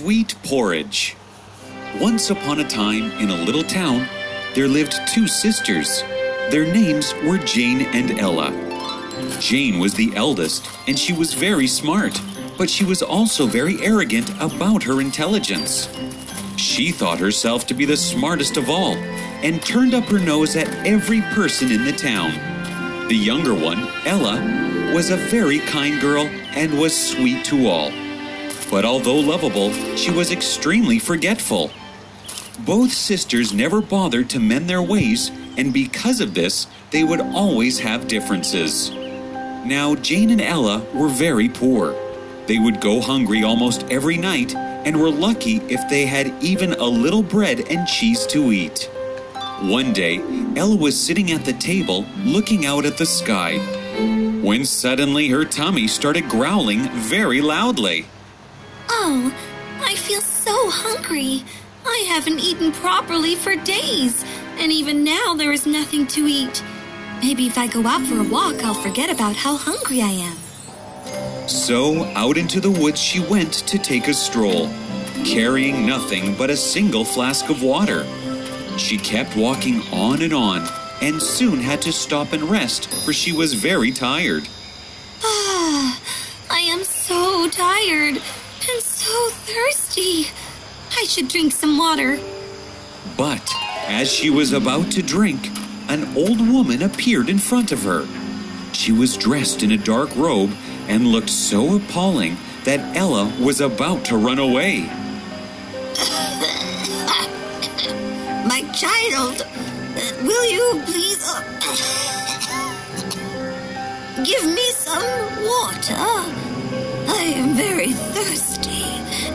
Sweet porridge. Once upon a time, in a little town, there lived two sisters. Their names were Jane and Ella. Jane was the eldest, and she was very smart, but she was also very arrogant about her intelligence. She thought herself to be the smartest of all and turned up her nose at every person in the town. The younger one, Ella, was a very kind girl and was sweet to all. But although lovable, she was extremely forgetful. Both sisters never bothered to mend their ways, and because of this, they would always have differences. Now, Jane and Ella were very poor. They would go hungry almost every night and were lucky if they had even a little bread and cheese to eat. One day, Ella was sitting at the table looking out at the sky when suddenly her tummy started growling very loudly. Oh, I feel so hungry. I haven't eaten properly for days, and even now there is nothing to eat. Maybe if I go out for a walk, I'll forget about how hungry I am. So out into the woods she went to take a stroll, carrying nothing but a single flask of water. She kept walking on and on, and soon had to stop and rest, for she was very tired. Ah, I am so tired so thirsty. I should drink some water. But as she was about to drink, an old woman appeared in front of her. She was dressed in a dark robe and looked so appalling that Ella was about to run away. My child, will you please uh, give me some water? Very thirsty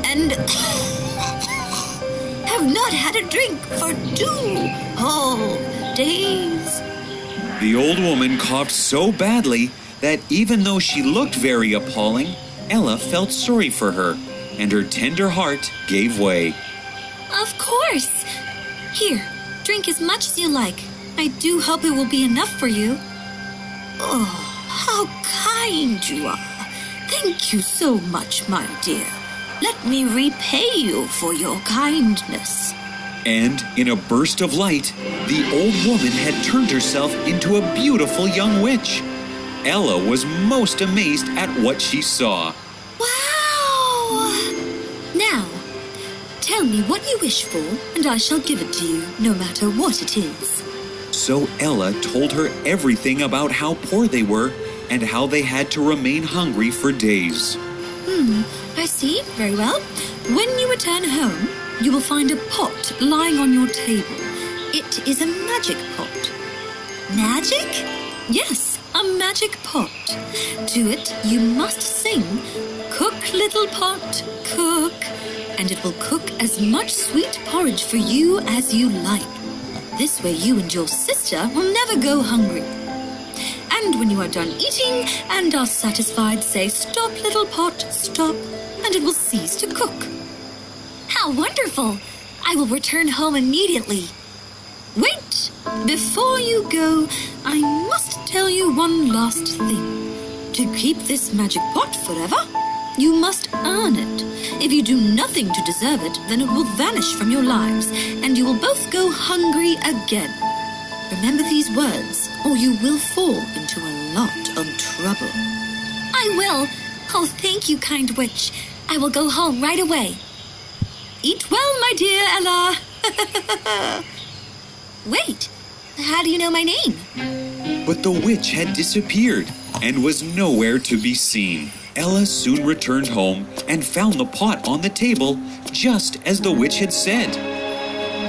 and have not had a drink for two whole days. The old woman coughed so badly that even though she looked very appalling, Ella felt sorry for her, and her tender heart gave way. Of course. Here, drink as much as you like. I do hope it will be enough for you. Oh, how kind you are. Thank you so much, my dear. Let me repay you for your kindness. And in a burst of light, the old woman had turned herself into a beautiful young witch. Ella was most amazed at what she saw. Wow! Now, tell me what you wish for, and I shall give it to you, no matter what it is. So Ella told her everything about how poor they were and how they had to remain hungry for days. Hmm, I see. Very well. When you return home, you will find a pot lying on your table. It is a magic pot. Magic? Yes, a magic pot. To it, you must sing, Cook, little pot, cook, and it will cook as much sweet porridge for you as you like. This way, you and your sister will never go hungry. And when you are done eating and are satisfied, say, Stop, little pot, stop, and it will cease to cook. How wonderful! I will return home immediately. Wait! Before you go, I must tell you one last thing. To keep this magic pot forever, you must earn it. If you do nothing to deserve it, then it will vanish from your lives, and you will both go hungry again. Remember these words, or you will fall into a lot of trouble. I will. Oh, thank you, kind witch. I will go home right away. Eat well, my dear Ella. Wait, how do you know my name? But the witch had disappeared and was nowhere to be seen. Ella soon returned home and found the pot on the table just as the witch had said.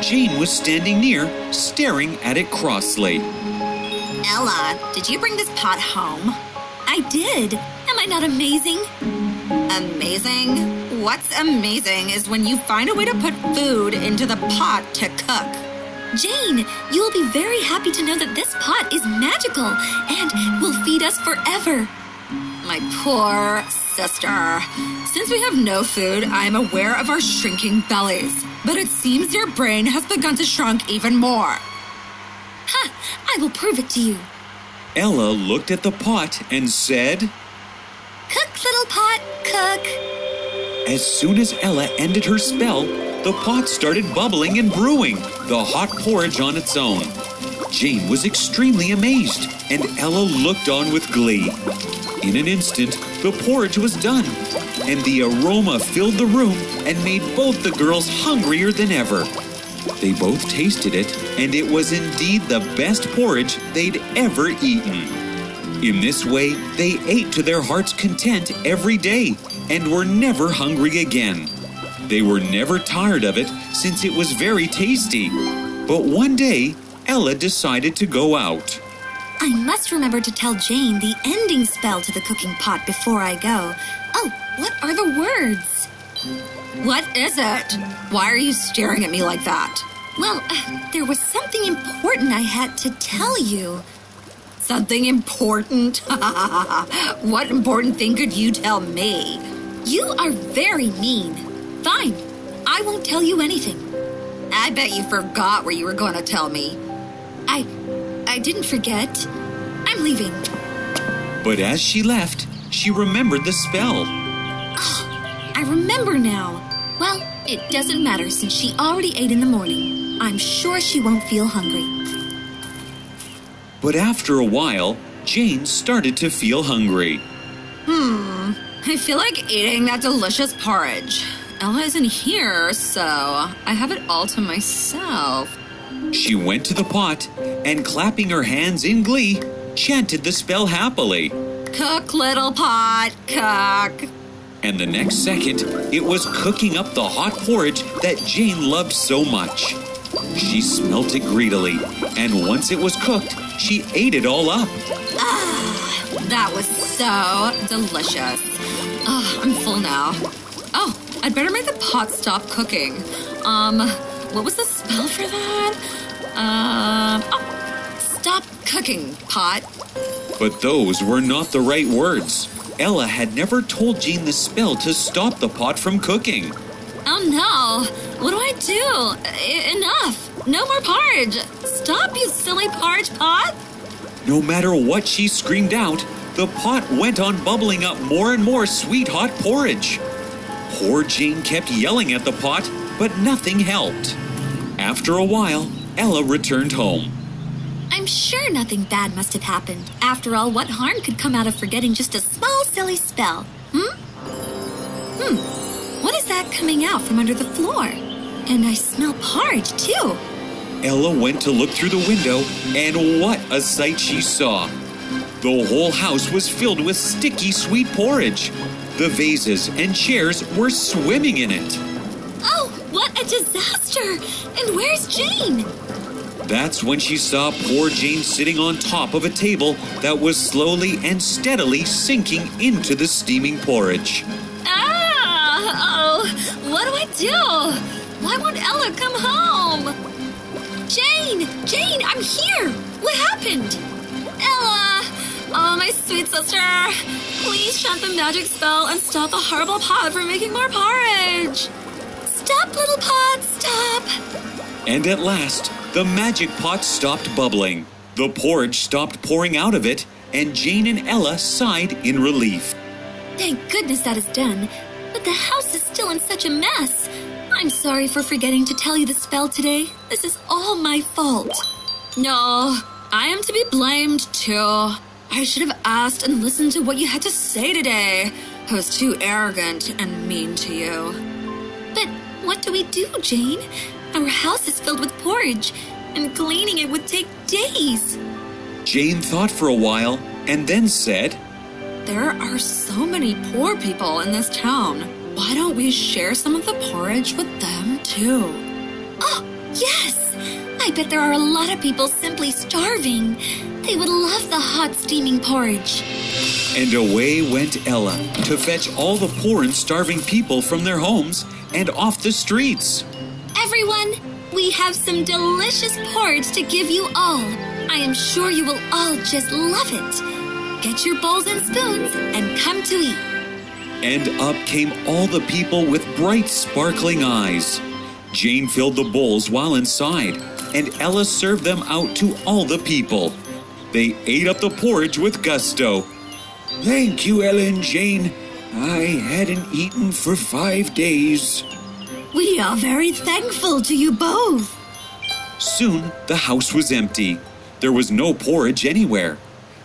Jane was standing near, staring at it crossly. Ella, did you bring this pot home? I did. Am I not amazing? Amazing? What's amazing is when you find a way to put food into the pot to cook. Jane, you will be very happy to know that this pot is magical and will feed us forever. My poor sister. Since we have no food, I am aware of our shrinking bellies. But it seems your brain has begun to shrink even more. Ha! I will prove it to you. Ella looked at the pot and said, Cook, little pot, cook. As soon as Ella ended her spell, the pot started bubbling and brewing, the hot porridge on its own. Jane was extremely amazed, and Ella looked on with glee. In an instant, the porridge was done, and the aroma filled the room and made both the girls hungrier than ever. They both tasted it, and it was indeed the best porridge they'd ever eaten. In this way, they ate to their heart's content every day and were never hungry again. They were never tired of it since it was very tasty. But one day, Ella decided to go out. I must remember to tell Jane the ending spell to the cooking pot before I go. Oh, what are the words? What is it? Why are you staring at me like that? Well, uh, there was something important I had to tell you. Something important? what important thing could you tell me? You are very mean. Fine, I won't tell you anything. I bet you forgot what you were going to tell me. I. I didn't forget. I'm leaving. But as she left, she remembered the spell. Oh, I remember now. Well, it doesn't matter since she already ate in the morning. I'm sure she won't feel hungry. But after a while, Jane started to feel hungry. Hmm, I feel like eating that delicious porridge. Ella isn't here, so I have it all to myself. She went to the pot and, clapping her hands in glee, chanted the spell happily. Cook, little pot, cook. And the next second, it was cooking up the hot porridge that Jane loved so much. She smelt it greedily, and once it was cooked, she ate it all up. Ah, that was so delicious. Oh, I'm full now. Oh, I'd better make the pot stop cooking. Um, what was the spell for that? Um, oh, stop cooking, pot. But those were not the right words. Ella had never told Jean the spell to stop the pot from cooking. Oh no! What do I do? I- enough! No more porridge! Stop, you silly porridge pot! No matter what she screamed out, the pot went on bubbling up more and more sweet hot porridge. Poor Jean kept yelling at the pot, but nothing helped. After a while, Ella returned home. I'm sure nothing bad must have happened. After all, what harm could come out of forgetting just a small, silly spell? Hmm? Hmm. What is that coming out from under the floor? And I smell porridge, too. Ella went to look through the window, and what a sight she saw! The whole house was filled with sticky sweet porridge. The vases and chairs were swimming in it. Oh, what a disaster! And where's Jane? That's when she saw poor Jane sitting on top of a table that was slowly and steadily sinking into the steaming porridge. Ah! Oh, what do I do? Why won't Ella come home? Jane! Jane, I'm here! What happened? Ella! Oh, my sweet sister! Please chant the magic spell and stop the horrible pot from making more porridge! Stop, little pot, stop! And at last, the magic pot stopped bubbling. The porridge stopped pouring out of it, and Jane and Ella sighed in relief. Thank goodness that is done. But the house is still in such a mess. I'm sorry for forgetting to tell you the spell today. This is all my fault. No, I am to be blamed too. I should have asked and listened to what you had to say today. I was too arrogant and mean to you. But what do we do, Jane? Our house is filled with porridge, and cleaning it would take days. Jane thought for a while and then said, There are so many poor people in this town. Why don't we share some of the porridge with them too? Oh, yes! I bet there are a lot of people simply starving. They would love the hot, steaming porridge. And away went Ella to fetch all the poor and starving people from their homes and off the streets. Everyone, we have some delicious porridge to give you all. I am sure you will all just love it. Get your bowls and spoons and come to eat. And up came all the people with bright, sparkling eyes. Jane filled the bowls while inside, and Ella served them out to all the people. They ate up the porridge with gusto. Thank you, Ella and Jane. I hadn't eaten for five days. We are very thankful to you both. Soon the house was empty. There was no porridge anywhere.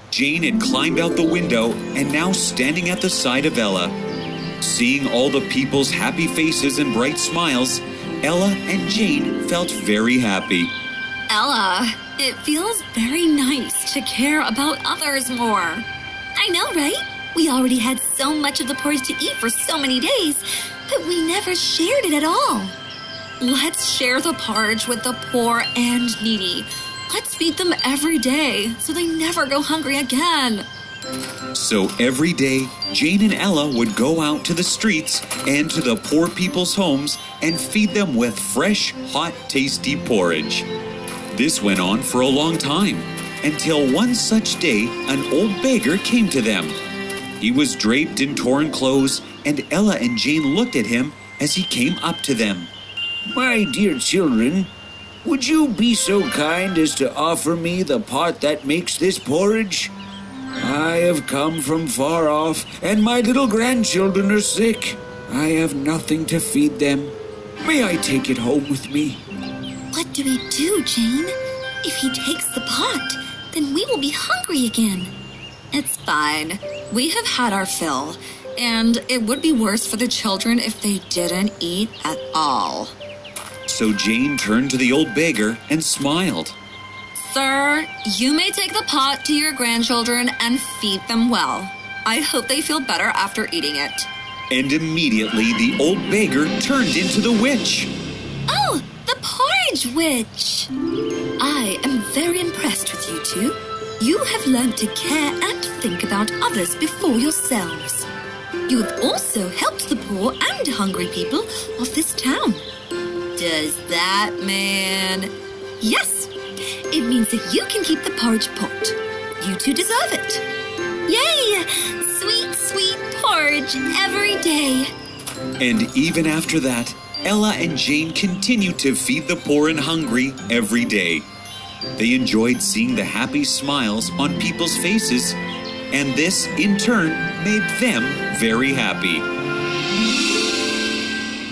Jane had climbed out the window and now standing at the side of Ella. Seeing all the people's happy faces and bright smiles, Ella and Jane felt very happy. Ella, it feels very nice to care about others more. I know, right? We already had so much of the porridge to eat for so many days, but we never shared it at all. Let's share the porridge with the poor and needy. Let's feed them every day so they never go hungry again. So every day, Jane and Ella would go out to the streets and to the poor people's homes and feed them with fresh, hot, tasty porridge. This went on for a long time until one such day an old beggar came to them. He was draped in torn clothes, and Ella and Jane looked at him as he came up to them. My dear children, would you be so kind as to offer me the pot that makes this porridge? I have come from far off, and my little grandchildren are sick. I have nothing to feed them. May I take it home with me? What do we do, Jane? If he takes the pot, then we will be hungry again. It's fine. We have had our fill, and it would be worse for the children if they didn't eat at all. So Jane turned to the old beggar and smiled. Sir, you may take the pot to your grandchildren and feed them well. I hope they feel better after eating it. And immediately the old beggar turned into the witch. Oh, the porridge witch! I am very impressed with you two. You have learned to care and think about others before yourselves. You have also helped the poor and hungry people of this town. Does that mean. Yes, it means that you can keep the porridge pot. You two deserve it. Yay! Sweet, sweet porridge every day. And even after that, Ella and Jane continued to feed the poor and hungry every day. They enjoyed seeing the happy smiles on people's faces, and this, in turn, made them very happy.